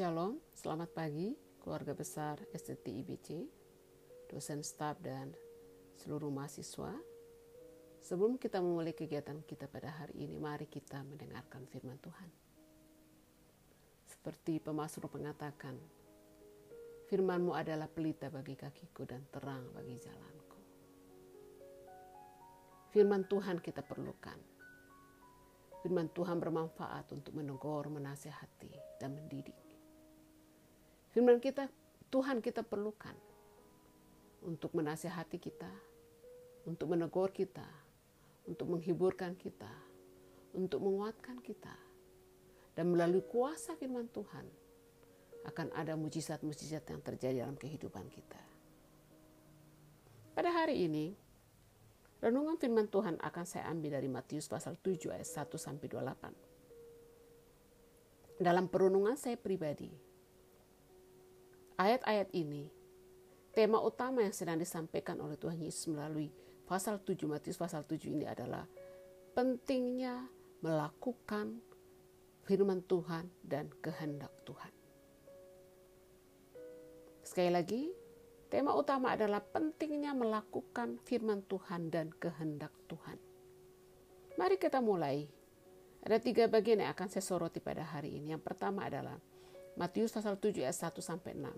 Shalom, selamat pagi keluarga besar STT IBC, dosen staf dan seluruh mahasiswa. Sebelum kita memulai kegiatan kita pada hari ini, mari kita mendengarkan firman Tuhan. Seperti pemasur mengatakan, firmanmu adalah pelita bagi kakiku dan terang bagi jalanku. Firman Tuhan kita perlukan. Firman Tuhan bermanfaat untuk menegur, menasehati, dan mendidik Firman kita, Tuhan kita perlukan untuk menasehati kita, untuk menegur kita, untuk menghiburkan kita, untuk menguatkan kita. Dan melalui kuasa firman Tuhan akan ada mujizat-mujizat yang terjadi dalam kehidupan kita. Pada hari ini, renungan firman Tuhan akan saya ambil dari Matius pasal 7 ayat 1 sampai 28. Dalam perenungan saya pribadi, ayat-ayat ini, tema utama yang sedang disampaikan oleh Tuhan Yesus melalui pasal 7 Matius pasal 7 ini adalah pentingnya melakukan firman Tuhan dan kehendak Tuhan. Sekali lagi, tema utama adalah pentingnya melakukan firman Tuhan dan kehendak Tuhan. Mari kita mulai. Ada tiga bagian yang akan saya soroti pada hari ini. Yang pertama adalah Matius pasal 7 ayat 1 sampai 6.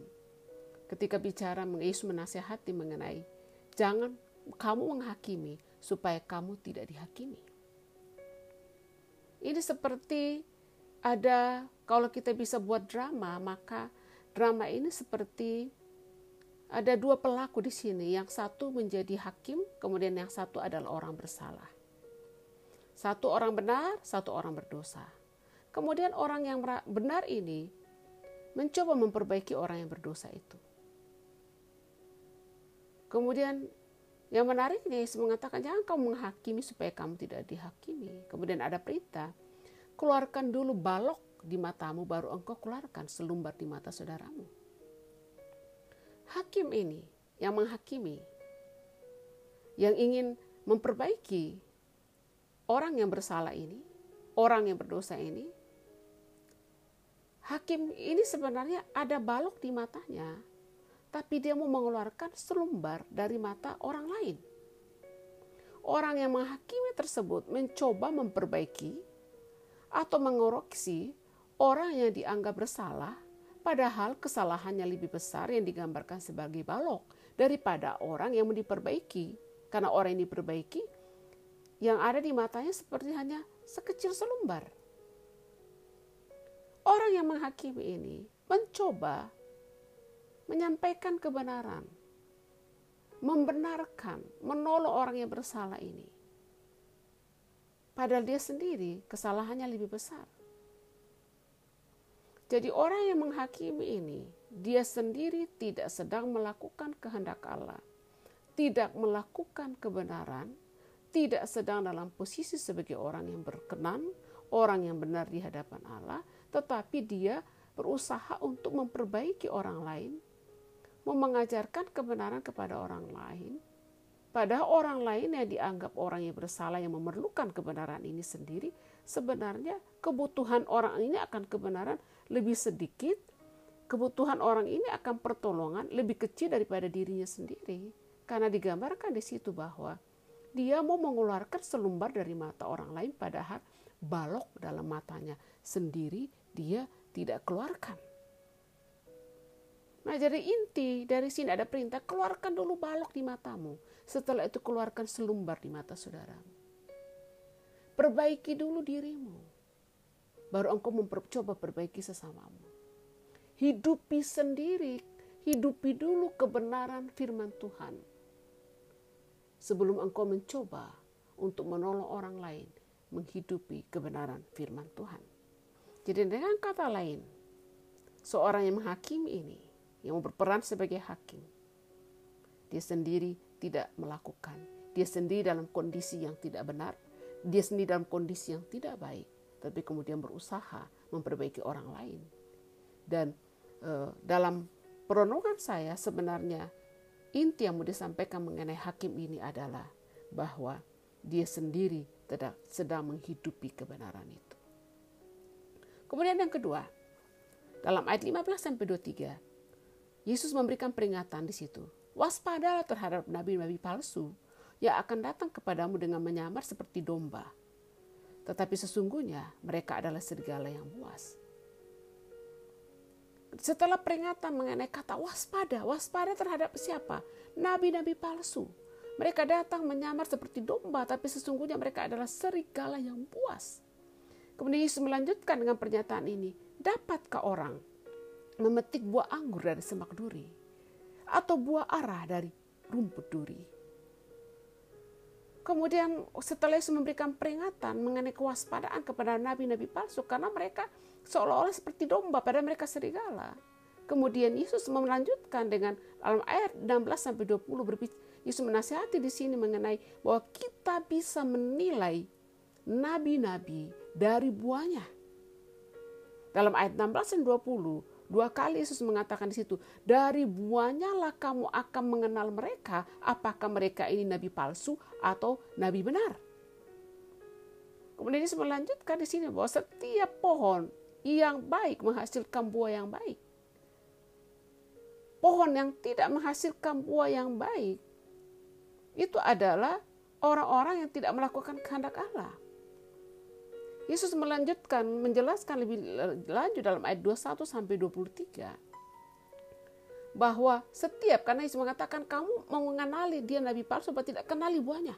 Ketika bicara Yesus menasihati mengenai jangan kamu menghakimi supaya kamu tidak dihakimi. Ini seperti ada kalau kita bisa buat drama, maka drama ini seperti ada dua pelaku di sini. Yang satu menjadi hakim, kemudian yang satu adalah orang bersalah. Satu orang benar, satu orang berdosa. Kemudian orang yang benar ini mencoba memperbaiki orang yang berdosa itu. Kemudian yang menarik Yesus mengatakan jangan kamu menghakimi supaya kamu tidak dihakimi. Kemudian ada perintah, keluarkan dulu balok di matamu baru engkau keluarkan selumbar di mata saudaramu. Hakim ini yang menghakimi, yang ingin memperbaiki orang yang bersalah ini, orang yang berdosa ini, hakim ini sebenarnya ada balok di matanya, tapi dia mau mengeluarkan selumbar dari mata orang lain. Orang yang menghakimi tersebut mencoba memperbaiki atau mengoreksi orang yang dianggap bersalah, padahal kesalahannya lebih besar yang digambarkan sebagai balok daripada orang yang diperbaiki. Karena orang yang diperbaiki, yang ada di matanya seperti hanya sekecil selumbar. Orang yang menghakimi ini mencoba menyampaikan kebenaran, membenarkan, menolong orang yang bersalah ini. Padahal dia sendiri kesalahannya lebih besar. Jadi orang yang menghakimi ini, dia sendiri tidak sedang melakukan kehendak Allah, tidak melakukan kebenaran, tidak sedang dalam posisi sebagai orang yang berkenan, orang yang benar di hadapan Allah, tetapi dia berusaha untuk memperbaiki orang lain, mau mengajarkan kebenaran kepada orang lain, padahal orang lain yang dianggap orang yang bersalah yang memerlukan kebenaran ini sendiri, sebenarnya kebutuhan orang ini akan kebenaran lebih sedikit, kebutuhan orang ini akan pertolongan lebih kecil daripada dirinya sendiri. Karena digambarkan di situ bahwa dia mau mengeluarkan selumbar dari mata orang lain padahal balok dalam matanya sendiri dia tidak keluarkan. Nah jadi inti dari sini ada perintah keluarkan dulu balok di matamu. Setelah itu keluarkan selumbar di mata saudaramu. Perbaiki dulu dirimu. Baru engkau mencoba perbaiki sesamamu. Hidupi sendiri, hidupi dulu kebenaran firman Tuhan. Sebelum engkau mencoba untuk menolong orang lain menghidupi kebenaran firman Tuhan. Jadi dengan kata lain, seorang yang menghakimi ini, yang berperan sebagai hakim, dia sendiri tidak melakukan. Dia sendiri dalam kondisi yang tidak benar, dia sendiri dalam kondisi yang tidak baik, tapi kemudian berusaha memperbaiki orang lain. Dan e, dalam perenungan saya sebenarnya inti yang mau disampaikan mengenai hakim ini adalah bahwa dia sendiri sedang menghidupi kebenaran itu. Kemudian yang kedua, Dalam ayat 15 sampai 23, Yesus memberikan peringatan di situ. Waspadalah terhadap nabi-nabi palsu yang akan datang kepadamu dengan menyamar seperti domba. Tetapi sesungguhnya mereka adalah serigala yang buas. Setelah peringatan mengenai kata waspada, waspada terhadap siapa? Nabi-nabi palsu. Mereka datang menyamar seperti domba, tapi sesungguhnya mereka adalah serigala yang buas. Kemudian Yesus melanjutkan dengan pernyataan ini, dapatkah orang memetik buah anggur dari semak duri? Atau buah arah dari rumput duri? Kemudian setelah Yesus memberikan peringatan mengenai kewaspadaan kepada nabi-nabi palsu karena mereka seolah-olah seperti domba pada mereka serigala. Kemudian Yesus melanjutkan dengan dalam ayat 16 sampai 20 berbicara Yesus menasihati di sini mengenai bahwa kita bisa menilai nabi-nabi dari buahnya. Dalam ayat 16 dan 20, Dua kali Yesus mengatakan di situ, dari buahnya lah kamu akan mengenal mereka, apakah mereka ini nabi palsu atau nabi benar. Kemudian Yesus melanjutkan di sini bahwa setiap pohon yang baik menghasilkan buah yang baik. Pohon yang tidak menghasilkan buah yang baik itu adalah orang-orang yang tidak melakukan kehendak Allah. Yesus melanjutkan menjelaskan lebih lanjut dalam ayat 21 sampai 23 bahwa setiap karena Yesus mengatakan kamu mengenali dia nabi palsu apa tidak kenali buahnya.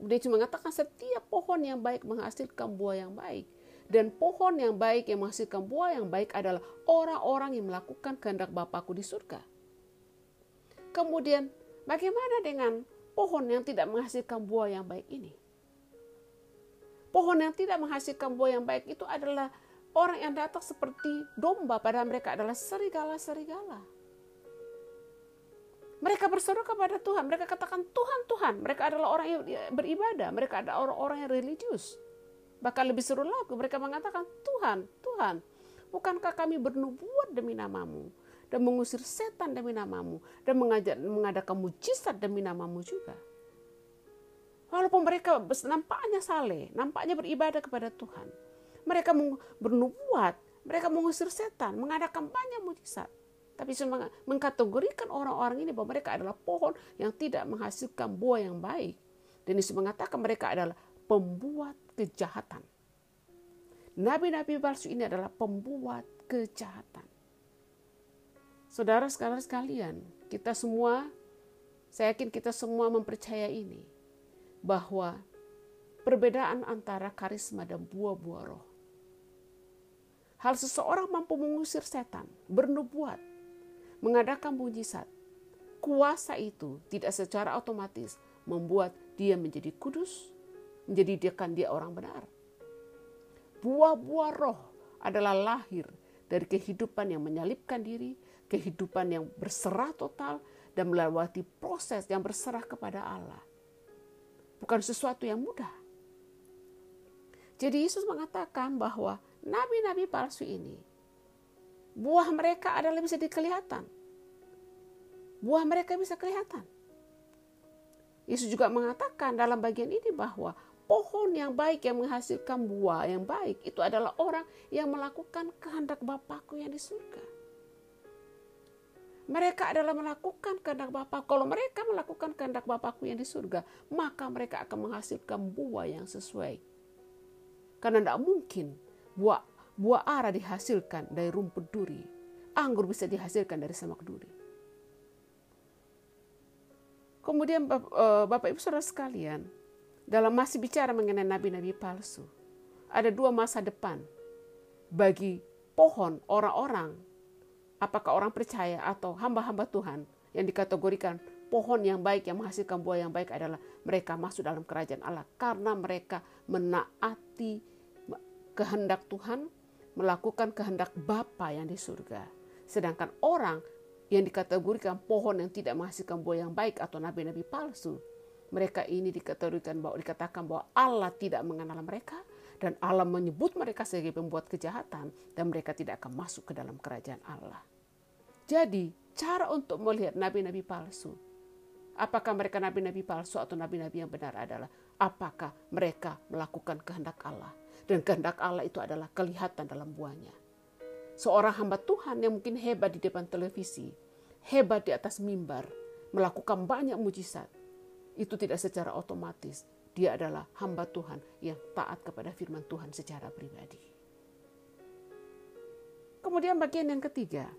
Kemudian Yesus mengatakan setiap pohon yang baik menghasilkan buah yang baik dan pohon yang baik yang menghasilkan buah yang baik adalah orang-orang yang melakukan kehendak Bapakku di surga. Kemudian bagaimana dengan pohon yang tidak menghasilkan buah yang baik ini? Pohon yang tidak menghasilkan buah yang baik itu adalah orang yang datang seperti domba padahal mereka adalah serigala-serigala. Mereka berseru kepada Tuhan, mereka katakan Tuhan, Tuhan. Mereka adalah orang yang beribadah, mereka adalah orang-orang yang religius. Bahkan lebih seru lagi, mereka mengatakan Tuhan, Tuhan, bukankah kami bernubuat demi namamu dan mengusir setan demi namamu dan mengadakan mujizat demi namamu juga. Walaupun mereka nampaknya saleh, nampaknya beribadah kepada Tuhan. Mereka bernubuat, mereka mengusir setan, mengadakan banyak mujizat. Tapi mengkategorikan orang-orang ini bahwa mereka adalah pohon yang tidak menghasilkan buah yang baik. Dan Yesus mengatakan mereka adalah pembuat kejahatan. Nabi-nabi palsu ini adalah pembuat kejahatan. Saudara-saudara sekalian, kita semua, saya yakin kita semua mempercayai ini bahwa perbedaan antara karisma dan buah-buah roh. Hal seseorang mampu mengusir setan, bernubuat, mengadakan mujizat. Kuasa itu tidak secara otomatis membuat dia menjadi kudus, menjadikan dia orang benar. Buah-buah roh adalah lahir dari kehidupan yang menyalipkan diri, kehidupan yang berserah total, dan melewati proses yang berserah kepada Allah bukan sesuatu yang mudah. Jadi Yesus mengatakan bahwa nabi-nabi palsu ini buah mereka adalah bisa dikelihatan. Buah mereka bisa kelihatan. Yesus juga mengatakan dalam bagian ini bahwa pohon yang baik yang menghasilkan buah yang baik itu adalah orang yang melakukan kehendak Bapakku yang di. Mereka adalah melakukan kehendak Bapa. Kalau mereka melakukan kehendak Bapakku yang di surga, maka mereka akan menghasilkan buah yang sesuai. Karena tidak mungkin buah buah ara dihasilkan dari rumput duri. Anggur bisa dihasilkan dari semak duri. Kemudian eh, Bapak Ibu Saudara sekalian, dalam masih bicara mengenai nabi-nabi palsu, ada dua masa depan bagi pohon orang-orang apakah orang percaya atau hamba-hamba Tuhan yang dikategorikan pohon yang baik yang menghasilkan buah yang baik adalah mereka masuk dalam kerajaan Allah karena mereka menaati kehendak Tuhan, melakukan kehendak Bapa yang di surga. Sedangkan orang yang dikategorikan pohon yang tidak menghasilkan buah yang baik atau nabi-nabi palsu, mereka ini dikategorikan bahwa dikatakan bahwa Allah tidak mengenal mereka dan Allah menyebut mereka sebagai pembuat kejahatan dan mereka tidak akan masuk ke dalam kerajaan Allah. Jadi, cara untuk melihat nabi-nabi palsu, apakah mereka nabi-nabi palsu atau nabi-nabi yang benar adalah apakah mereka melakukan kehendak Allah. Dan kehendak Allah itu adalah kelihatan dalam buahnya. Seorang hamba Tuhan yang mungkin hebat di depan televisi, hebat di atas mimbar, melakukan banyak mujizat. Itu tidak secara otomatis dia adalah hamba Tuhan yang taat kepada firman Tuhan secara pribadi. Kemudian bagian yang ketiga.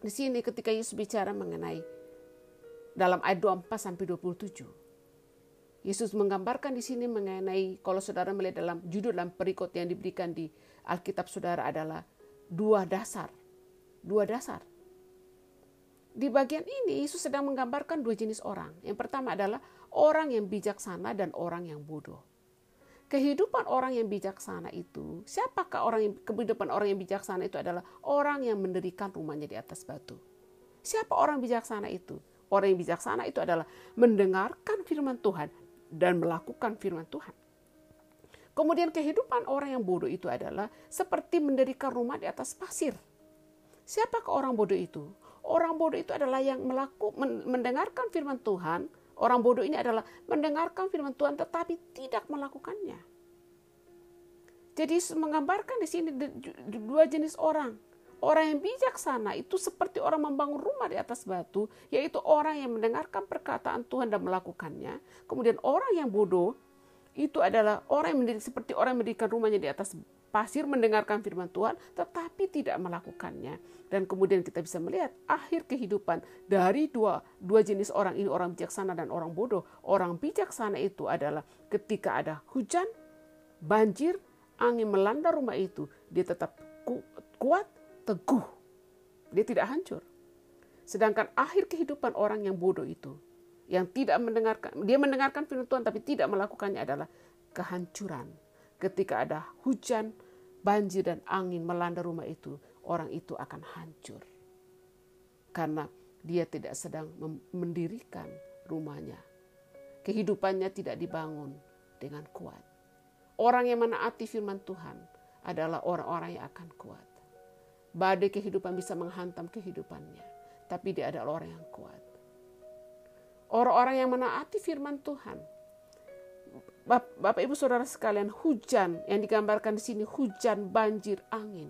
Di sini ketika Yesus bicara mengenai dalam ayat 24 sampai 27. Yesus menggambarkan di sini mengenai kalau saudara melihat dalam judul dalam perikot yang diberikan di Alkitab saudara adalah dua dasar. Dua dasar. Di bagian ini Yesus sedang menggambarkan dua jenis orang. Yang pertama adalah orang yang bijaksana dan orang yang bodoh. Kehidupan orang yang bijaksana itu, siapakah orang yang kehidupan orang yang bijaksana itu adalah orang yang mendirikan rumahnya di atas batu. Siapa orang bijaksana itu? Orang yang bijaksana itu adalah mendengarkan firman Tuhan dan melakukan firman Tuhan. Kemudian kehidupan orang yang bodoh itu adalah seperti mendirikan rumah di atas pasir. Siapakah orang bodoh itu? Orang bodoh itu adalah yang melaku, mendengarkan firman Tuhan, Orang bodoh ini adalah mendengarkan firman Tuhan tetapi tidak melakukannya. Jadi menggambarkan di sini dua jenis orang. Orang yang bijaksana itu seperti orang membangun rumah di atas batu, yaitu orang yang mendengarkan perkataan Tuhan dan melakukannya. Kemudian orang yang bodoh itu adalah orang yang seperti orang yang mendirikan rumahnya di atas pasir mendengarkan firman Tuhan tetapi tidak melakukannya. Dan kemudian kita bisa melihat akhir kehidupan dari dua dua jenis orang ini orang bijaksana dan orang bodoh. Orang bijaksana itu adalah ketika ada hujan banjir angin melanda rumah itu dia tetap ku, kuat teguh. Dia tidak hancur. Sedangkan akhir kehidupan orang yang bodoh itu yang tidak mendengarkan dia mendengarkan firman Tuhan tapi tidak melakukannya adalah kehancuran ketika ada hujan, banjir dan angin melanda rumah itu, orang itu akan hancur. Karena dia tidak sedang mendirikan rumahnya. Kehidupannya tidak dibangun dengan kuat. Orang yang menaati firman Tuhan adalah orang-orang yang akan kuat. Badai kehidupan bisa menghantam kehidupannya, tapi dia adalah orang yang kuat. Orang-orang yang menaati firman Tuhan Bapak Ibu Saudara sekalian, hujan yang digambarkan di sini hujan, banjir, angin.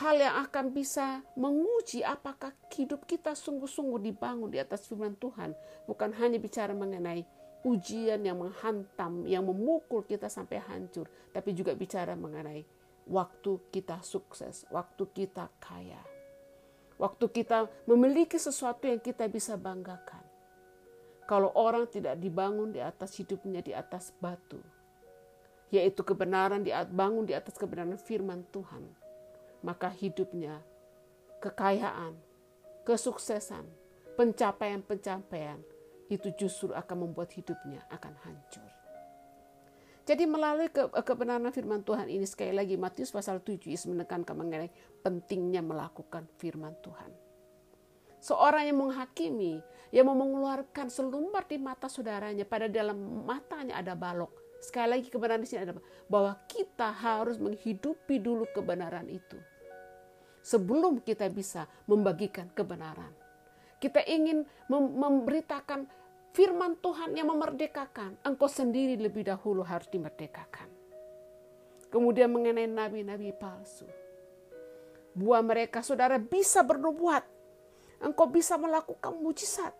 Hal yang akan bisa menguji apakah hidup kita sungguh-sungguh dibangun di atas firman Tuhan, bukan hanya bicara mengenai ujian yang menghantam, yang memukul kita sampai hancur, tapi juga bicara mengenai waktu kita sukses, waktu kita kaya, waktu kita memiliki sesuatu yang kita bisa banggakan kalau orang tidak dibangun di atas hidupnya di atas batu, yaitu kebenaran dibangun di atas kebenaran firman Tuhan, maka hidupnya kekayaan, kesuksesan, pencapaian-pencapaian itu justru akan membuat hidupnya akan hancur. Jadi melalui ke, kebenaran firman Tuhan ini sekali lagi Matius pasal 7 Yesus menekankan mengenai pentingnya melakukan firman Tuhan. Seorang yang menghakimi, yang mau mengeluarkan selumbar di mata saudaranya, pada dalam matanya ada balok. Sekali lagi kebenaran di sini ada bahwa kita harus menghidupi dulu kebenaran itu. Sebelum kita bisa membagikan kebenaran. Kita ingin mem memberitakan firman Tuhan yang memerdekakan. Engkau sendiri lebih dahulu harus dimerdekakan. Kemudian mengenai nabi-nabi palsu. Buah mereka saudara bisa bernubuat engkau bisa melakukan mujizat.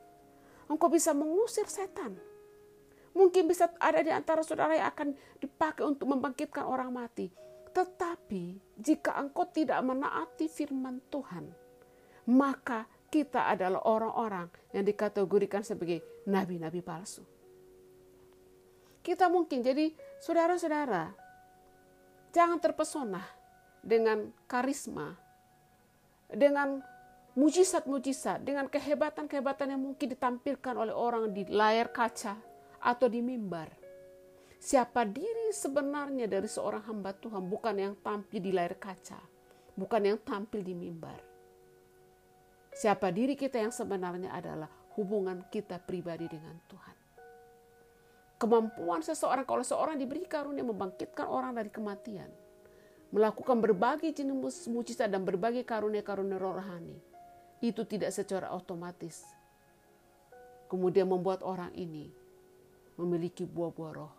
Engkau bisa mengusir setan. Mungkin bisa ada di antara saudara yang akan dipakai untuk membangkitkan orang mati. Tetapi jika engkau tidak menaati firman Tuhan, maka kita adalah orang-orang yang dikategorikan sebagai nabi-nabi palsu. Kita mungkin jadi saudara-saudara, jangan terpesona dengan karisma, dengan mujizat-mujizat dengan kehebatan-kehebatan yang mungkin ditampilkan oleh orang di layar kaca atau di mimbar. Siapa diri sebenarnya dari seorang hamba Tuhan bukan yang tampil di layar kaca, bukan yang tampil di mimbar. Siapa diri kita yang sebenarnya adalah hubungan kita pribadi dengan Tuhan. Kemampuan seseorang kalau seorang diberi karunia membangkitkan orang dari kematian, melakukan berbagai jenis mujizat dan berbagai karunia-karunia rohani itu tidak secara otomatis kemudian membuat orang ini memiliki buah-buah roh.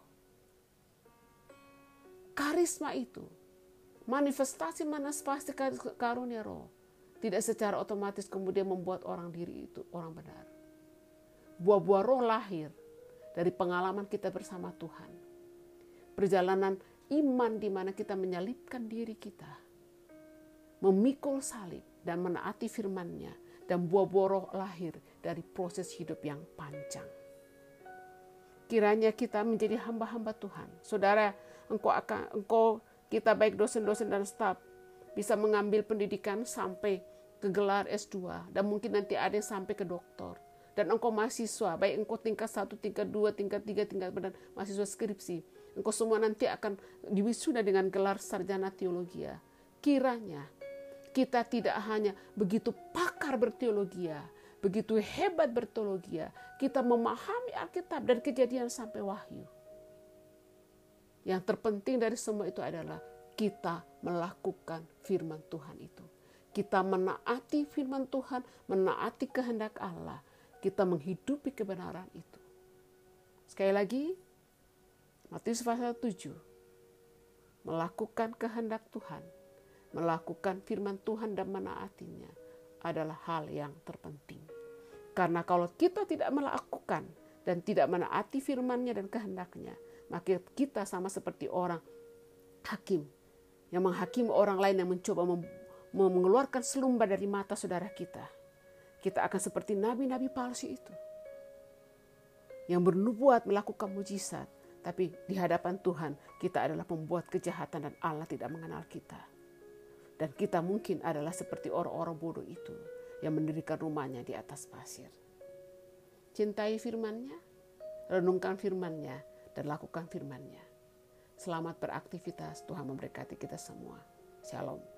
Karisma itu manifestasi manifestasi karunia roh tidak secara otomatis kemudian membuat orang diri itu orang benar. Buah-buah roh lahir dari pengalaman kita bersama Tuhan. Perjalanan iman di mana kita menyalipkan diri kita, memikul salib dan menaati firman-Nya dan buah-buah roh lahir dari proses hidup yang panjang. Kiranya kita menjadi hamba-hamba Tuhan. Saudara, engkau akan engkau kita baik dosen-dosen dan staf bisa mengambil pendidikan sampai ke gelar S2 dan mungkin nanti ada yang sampai ke doktor dan engkau mahasiswa baik engkau tingkat satu tingkat dua tingkat tiga tingkat dan mahasiswa skripsi engkau semua nanti akan diwisuda dengan gelar sarjana teologi kiranya kita tidak hanya begitu pakar berteologi begitu hebat berteologi kita memahami Alkitab dan kejadian sampai wahyu yang terpenting dari semua itu adalah kita melakukan firman Tuhan itu. Kita menaati firman Tuhan, menaati kehendak Allah. Kita menghidupi kebenaran itu. Sekali lagi, Matius pasal 7. Melakukan kehendak Tuhan, melakukan firman Tuhan dan menaatinya adalah hal yang terpenting. Karena kalau kita tidak melakukan dan tidak menaati firmannya dan kehendaknya, maka kita sama seperti orang hakim yang menghakimi orang lain yang mencoba mengeluarkan selumba dari mata saudara kita. Kita akan seperti nabi-nabi palsu itu. Yang bernubuat melakukan mujizat. Tapi di hadapan Tuhan kita adalah pembuat kejahatan dan Allah tidak mengenal kita. Dan kita mungkin adalah seperti orang-orang bodoh itu yang mendirikan rumahnya di atas pasir. Cintai firmannya, renungkan firmannya, dan lakukan firman-Nya. Selamat beraktivitas, Tuhan memberkati kita semua. Shalom.